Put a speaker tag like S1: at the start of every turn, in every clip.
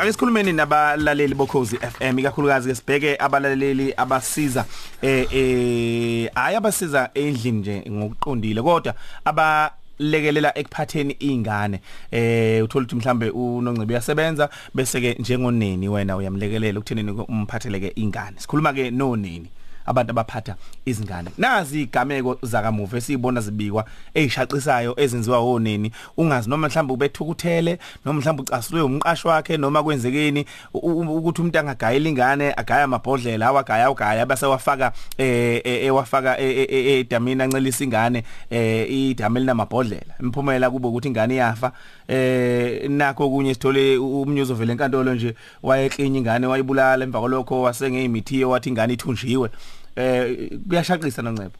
S1: Ake sikhulumeni nabalaleli bokhozi FM ikakhulukazi ke sibheke abalaleli abasiza eh eh ayabasiza endlini nje ngokuqondile kodwa aba lekelela ekuphatheni izingane eh uthola ukuthi mhlambe unongcibi yasebenza bese ke njengoneni wena uyamlekelela ukuthenini umphatheleke izingane sikhuluma ke nonini abantu abaphatha izingane. Nazi igameko zakamuva esibona zibikwa ezishaqisayo ezenziwa woneni ungazi noma mhlawumbe ubethukuthele noma mhlawumbe ucasulwe umqashi wakhe noma kwenzekeni ukuthi umuntu angagayela ingane agaya amabhodlela awagaya ugaya bese wafaka eh ewafaka edamini ancelisa ingane eh idamini namabhodlela imphumela kube ukuthi ingane iyafa eh nakho kunye sithole umnyuzo vele enkantolo nje wayeklinya ingane wayibulala emva kwalokho wasengeyimithi wathi ingane ithunjiwe. Eh kuyashaqisa noncebo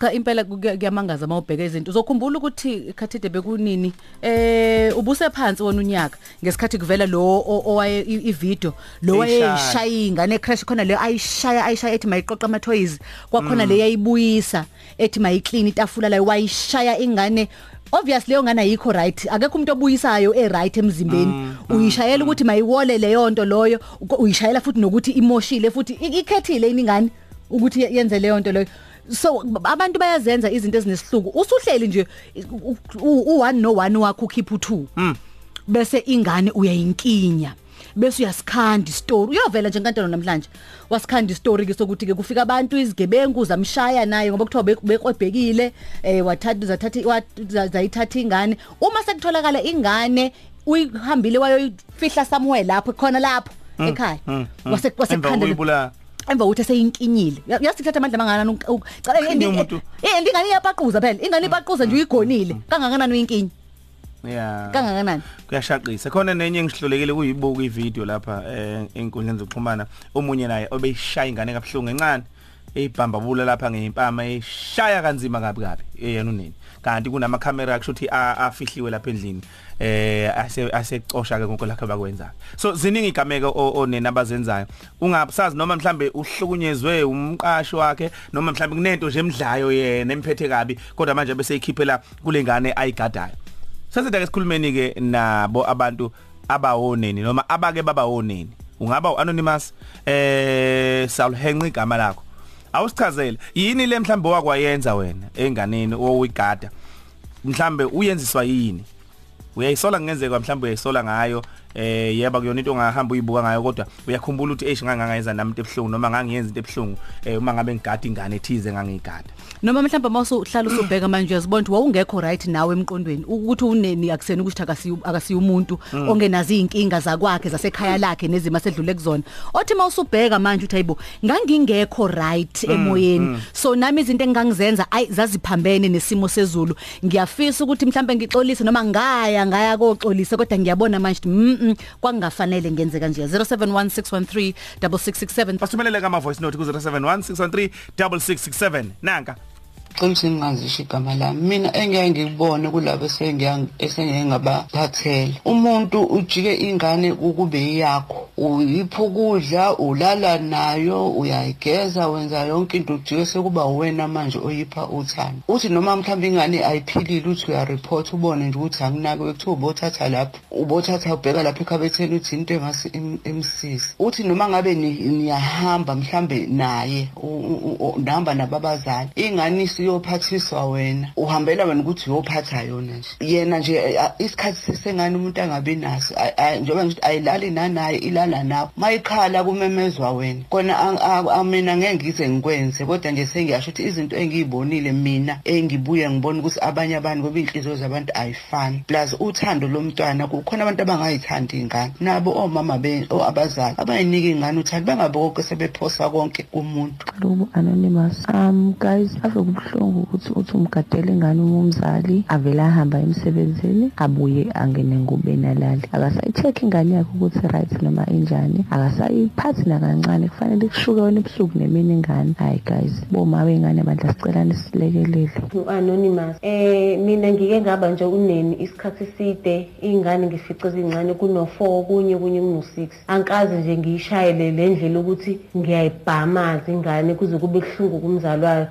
S2: cha impela kuyamangaza mawubheka izinto. Uzokhumbula ukuthi khathide bekunini eh ubuse phansi wona unyaka ngesikhathi kuvela lo owaye ivideo lo wayeshaya ingane crash khona le ayishaya ayishaya ethi mayiqoqa ama toys kwakhona le yayibuyisa ethi mayiclean itafula la wayishaya ingane. Obviously leyo ngane ayikho right akekho umuntu obuyisayo e right emzimbeni uyishayela ukuthi mayiwole leyo nto loyo uyishayela futhi nokuthi imoshile futhi ikhethile iningane ukuthi yenze leyo nto leyo. So abantu bayazenza izinto ezinesihluku. Usuhleli nje u1 no1 wakho ukhipha u2 bese ingane uyayinkinya. Bese uyasikhanda istory. Uyovela nje enkantolo namhlanje. Wasikhanda istory ke sokuthi ke kufika abantu izigebengu zamshaya naye ngoba kuthiwa bekwebhekile eh wathatha zathatha zayithatha ingane. Uma sekutholakala ingane uyihambile wayoyifihla somewhere lapho khona lapho ekhaya. Wase kwasekukhandela emva ukuthi eseyinkinyile yasithatha amandla mangana ucala eh ingane iyapaquza phela ingane ipaquza nje uyigonile kangakanani uyinkinyi
S1: Yeah.
S2: Kangakanani?
S1: Kuyashaqisa. Khona nenye engihlolekile kuyibuka ivideo lapha eh enkundleni zokuxhumana omunye naye obeyishaya ingane kabuhlungu encane. eyibhambabula lapha ngeimpama eshaya kanzima kabi kabi yena unini kanti kunama camera akushuthi afihliwe lapha endlini eh ase asecosha ke konke lakho bakwenza so ziningi igameko onena abazenzayo. Ungasazi noma mhlambe uhlukunyezwe umqashi wakhe noma mhlambe kunento nje emdlayo yena emphethe kabi kodwa manje bese ikhiphela kulengane ayigadayo. Sasida ke sikhulumeni ke nabo abantu abawoneni noma abake babawoneni ungaba anonymous eh sawuhenqa igama lakho. Awusichazele. Yini le mhlambe wakwayenza wena enganeni owigada mhlambe uyenziswa yini? Uyayisola ngenzeka mhlambe uyayisola ngayo. Eh yeba kuyona into ongahamba uyibuka ngayo kodwa uyakhumbula ukuthi eish ngangangayenza nami into ebhlungu noma ngangiyenza into ebhlungu eh uma ngabe ngigada ingane ethize ngangiyigada
S2: noma mhlawumbe mawusuhlala usubheka manje uyazibona ukuthi wawungekho right nawe emqondweni ukuthi uneni akuseni ukuthi akasiyo akasiyo umuntu ongenazi inkinga zakwakhe zasekhaya lakhe nezimo asedlule kuzona. Othi mawusubheka manje uthi hayibo ngangingekho right emoyeni. so nami izinto engingangizenza ay zaziphambene nesimo sezulu. Ngiyafisa ukuthi mhlawumbe ngixolise noma ngaya ngaya koxolisa kodwa ngiyabona manje mm kwangafanele ngenze kanje. 0716136667
S1: Basumelele kama voice note ku 0716136667 nanka
S3: qinisini ngazisho igama lami. Mina engeke ngikubone kulabo esengeke ngabaphathela umuntu ujike ingane ukube yakho uyipha ukudla ulala nayo uyayigeza wenza yonke into ujike sekuba wena manje oyipha uthando. Uthi noma mhlawumbe ingane ayiphilile uthi uyareport ubone nje ukuthi anginake bekuthiwa ubothatha lapho ubothatha ubheka lapho ekhabetheni uthi into engasi emsisi uthi noma ngabe niyahamba mhlambe naye nahamba nababazali ingane siyophathiswa wena uhambela wena ukuthi uyophatha yona nje. Yena nje isikhathi sesengani umuntu angabi naso? Njengoba ngithi ayilali nanaye ilala nawe mayikhala kumemezwa wena. Kona mina ngeke ngize ngikwenze kodwa nje sengiyasho ukuthi izinto engiyibonile mina engibuye ngibona ukuthi abanye abantu ngoba inhliziyo zabantu ayifani. Plus uthando lomntwana kukhona abantu abangayithandi ingane. Nabo omama be abazali abayinika ingane uthando bangabe konke sebephosa konke kumuntu.
S4: Lubu anonymous um guys ave kubuhlungu ukuthi uthi umgadele ingane uma umzali avela ahamba emsebenzini abuye angene ngubeni alali akasayi-check ingane yakhe ukuthi right noma injani. Akasayiphathi nakancane. Kufanele kushuke wena ebusuku nemini ingane hayi guys boma bey'ngane bandla sicelane silekelele.
S5: U-anonymous eh mina ngike ngaba nje uneni isikhathi eside. Iy'ngane ngifice zincane kuno-four kunye kunye kuno-six. Ankazi nje ngiyishayele le ndlela ukuthi ngiyayibhamaza ingane kuze kube kuhlungu kumzali wayo.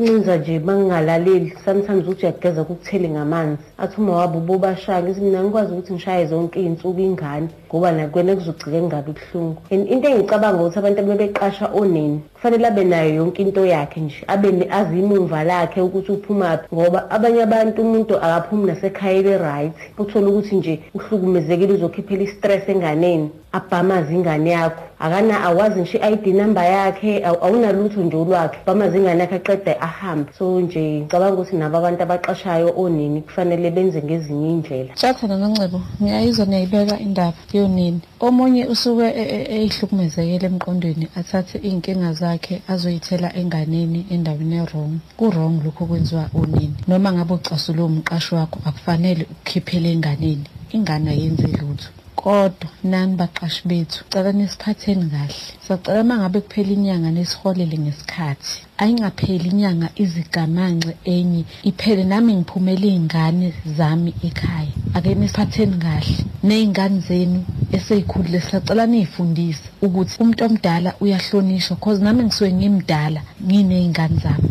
S5: Bengincinza nje mangingalaleli sometimes uthi uyageza kukuthele ngamanzi. Athi uma wabo ubobashaya ngithi mina ngikwazi ukuthi ngishaye zonke iy'nsuku ingane ngoba nakwena kuzogcike kungabi buhlungu. And into engicabanga ukuthi abantu bebeqasha oneni kufanele abe nayo yonke into yakhe nje abe ne- azi imumva lakhe ukuthi uphumaphi ngoba abanye abantu umuntu akaphumi nasekhaya ele-right uthole ukuthi nje uhlukumezekile uzokhiphela i-stress enganeni abhamaze ingane yakho. Akana awazi nje i-id number yakhe aw- awunalutho nje olwakhe bamaze ingane yakhe aqede ahambe. So nje ngicabanga ukuthi nabo abantu abaqashayo onini kufanele benze ngezinye iy'ndlela.
S6: Jathana noNcebo ngiyayizwa niyayibeka indaba yonini. Omunye usuke e- e- eyihlukumezekile emqondweni athathe iy'nkinga zakhe azoyithela enganeni endaweni e-wrong. Ku-wrong lokho kwenziwa unini noma ngabe ucasule umqashi wakho akufanele ukukhiphele enganeni. Ingane ayenzi lutho. Kodwa nani baqashi bethu? Cela nisiphatheni kahle. Sacela uma ngabe kuphela inyanga nisiholele ngesikhathi ayingapheli inyanga izigamanxe enye iphele nami ngiphumele iy'ngane zami ekhaya. Ake nisiphatheni kahle. Ney'ngane zenu eseyikhulile sisacela niy'fundise ukuthi umuntu omdala uyahlonishwa cause nami ngisuke ngimdala nginey'ngane zami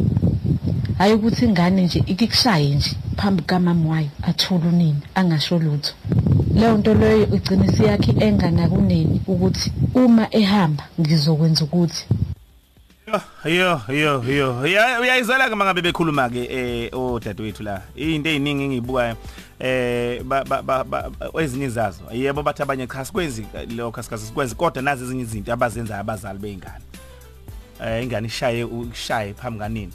S6: hayi ukuthi ingane nje ikushaye nje phambi kamama wayo athule unini angasho lutho. Leyo nto leyo igcina isiyakhi enganakuneni ukuthi uma ehamba ngizokwenza ukuthi.
S1: Yo yo yo Ya- uyayizwela ke mangabe bekhuluma ke eh odadewethu la. Into eziningi engiyibukayo eh ba ba ba- ba- ezinye izazo yebo bathi abanye cha sikwenzi lokho sikhathi sikwenzi kodwa nazi ezinye izinto abazenzayo abazali beingane eh ingane ishaye ushaye phambi kanini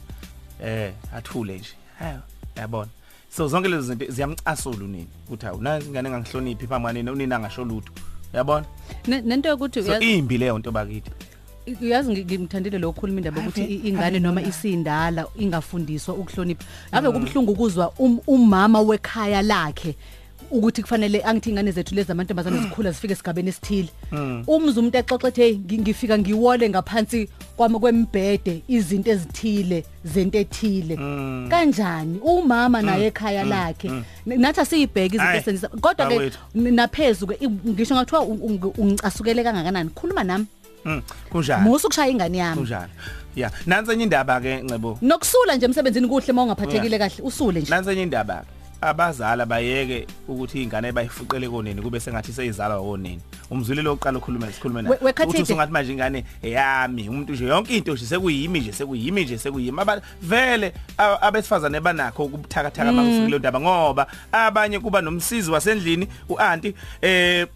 S1: eh athule nje. Hayo yabona so zonke lezi zinto ziyamcasula unini ukuthi awu nazi ingane engangihloniphi phambi kanini unini angasho lutho. Uyabona?
S2: Ne- nento yokuthi
S1: so
S2: uyazi-
S1: imbi leyo nto bakithi.
S2: Uyazi ngi- ngimthandile lo khuluma indaba ukuthi i- ingane noma isindala ingafundiswa ukuhlonipha. Ave kubhlungu ukuzwa um- umama wekhaya lakhe ukuthi kufanele angithi ingane zethu lezi amantombazane zikhula zifike esigabeni esithile. Umzi umuntu exoxa ethi hey ngi- ngifika ngiwole ngaphansi kwami kwembhede izinto ezithile zento ethile. Kanjani? Umama naye ekhaya lakhe. N- nathi asiyibheke izinto
S1: Ayi,
S2: esenzisa kodwa ke
S1: bawethu.
S2: naphezu ke i- ngisho ngathiwa u- u- ungicasukele kangakanani? Khuluma nami.
S1: Mm, kunjani?
S2: Musu kushaya ingane yami.
S1: Kunjalo ya nansi enye indaba ke ncebo
S2: nokusula nje emsebenzini kuhle mawungaphathekile kahle usule nje.
S1: Nansi enye indaba ke abazali bayeke ukuthi ingane bayifuqele koneni kube sengathi seyizalwa woneni umzwile lokuqala ukhuluma sikhulume
S2: We- we
S1: naye
S2: Khathide.
S1: uthi ungathi manje ingane eyami umuntu nje yonke into nje sekuyimi nje sekuyimi nje sekuyimi aba vele a- abesifazane banakho ukubuthakathaka
S2: Mm.
S1: makusikile ndaba ngoba abanye kuba nomsizi wasendlini uanti eh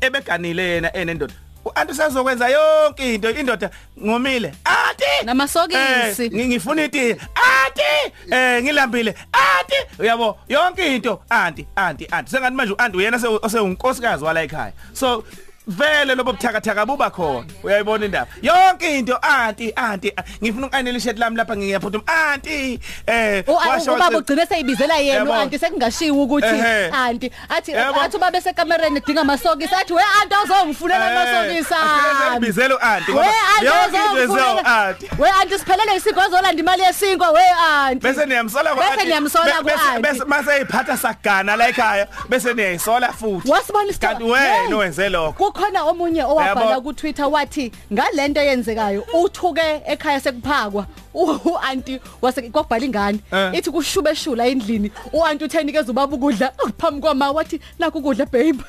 S1: ebeganile yena enendoda uanti usazokwenza yonke into indoda ngomile. Athi
S2: Namasokisi.
S1: Eh, ngi- ngifuna iti. Athi eh ngilambile. Athi uyabo yonke into. Anti anti anti. Sengathi manje uanti uyena osewunkosikazi wala ekhaya. So vele lobo buthakathaka buba khona uyayibona indaba yonke into anti anti a- ngifuna ukanela ishirt lami lapha ngiyaphuthuma anti eh washo
S2: ubaba
S1: wathi-
S2: ugcine seyibizela yena
S1: Yabo.
S2: anti sekungashiwo ukuthi
S1: Ehhe.
S2: anti athi
S1: Yabo.
S2: athi ubaba esekamereni edinga amasokisi athi we anti awuzongifunela amasokisi ami
S1: Bizelo anti
S2: we
S1: ngoba
S2: anti
S1: yonke into ezo
S2: awuzongifunela
S1: anti
S2: we anti siphelele isiko azolanda imali yesinkwa we anti
S1: bese niyamsola kwa
S2: Bese
S1: aunty.
S2: niyamsola
S1: Be-
S2: ku
S1: bese-
S2: aunty.
S1: bese mase iphatha sagana la ekhaya bese niyayisola futhi
S2: wasibona isito-
S1: kanti
S2: Hey.
S1: wena owenze lokho
S2: kukhona omunye owabhala
S1: Yabo.
S2: ku Twitter wathi ngalento eyenzekayo uthuke ekhaya sekuphakwa u anti wase kwabhala ingane
S1: Eh.
S2: ithi kushube shula endlini u anti uthenikeza ubaba ukudla phambi kwama wathi nakho ukudla babe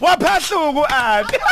S1: waphahluku anti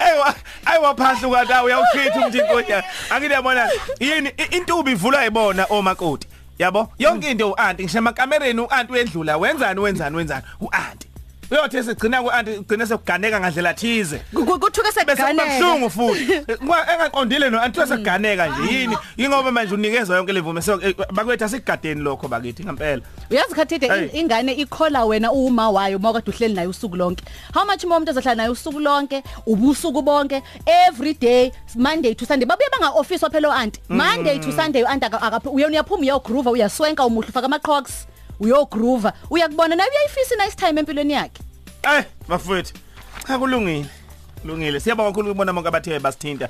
S1: Ewa ayiwaphahluka la uyawuchitha umthi inkonya angithi yabona yini? I- intuba ivulwa yibona omakoti yabo? Yonke into uanti ngisho emakamereni uanti uyedlula. Wenzani wenzani wenzani? Uanti uyothi segcina kuanti ugcina sekuganeka ngandlela thize.
S2: Ku- ku- kuthuke
S1: bese
S2: sekuganele
S1: kubuhlungu futhi. Ngoba engaqondile no anti seganeka nje yini? Ingoba manje unikezwa yonke levume so eh, bakwethu asigadeni lokho bakithi ngempela.
S2: Uyazi khathide
S1: Hey.
S2: in- ingane ikhola wena uma wayo mawukade uhleli naye usuku lonke. How much more umuntu ezohlala naye usuku lonke? Ubusuku bonke. Every day monday to sunday. Babuye banga office waphela aunty monday to sunday aunty akaphi uyona uyaphuma uyogroove uyaswenka umuhlu faka ama crocs uyogroove uyakubona naye uyayifisa nice time empilweni yakhe?
S1: Eh bafowethu. Cha kulungile. Kulungile. Siyabonga kakhulu ukubona bonke abathe basithinta.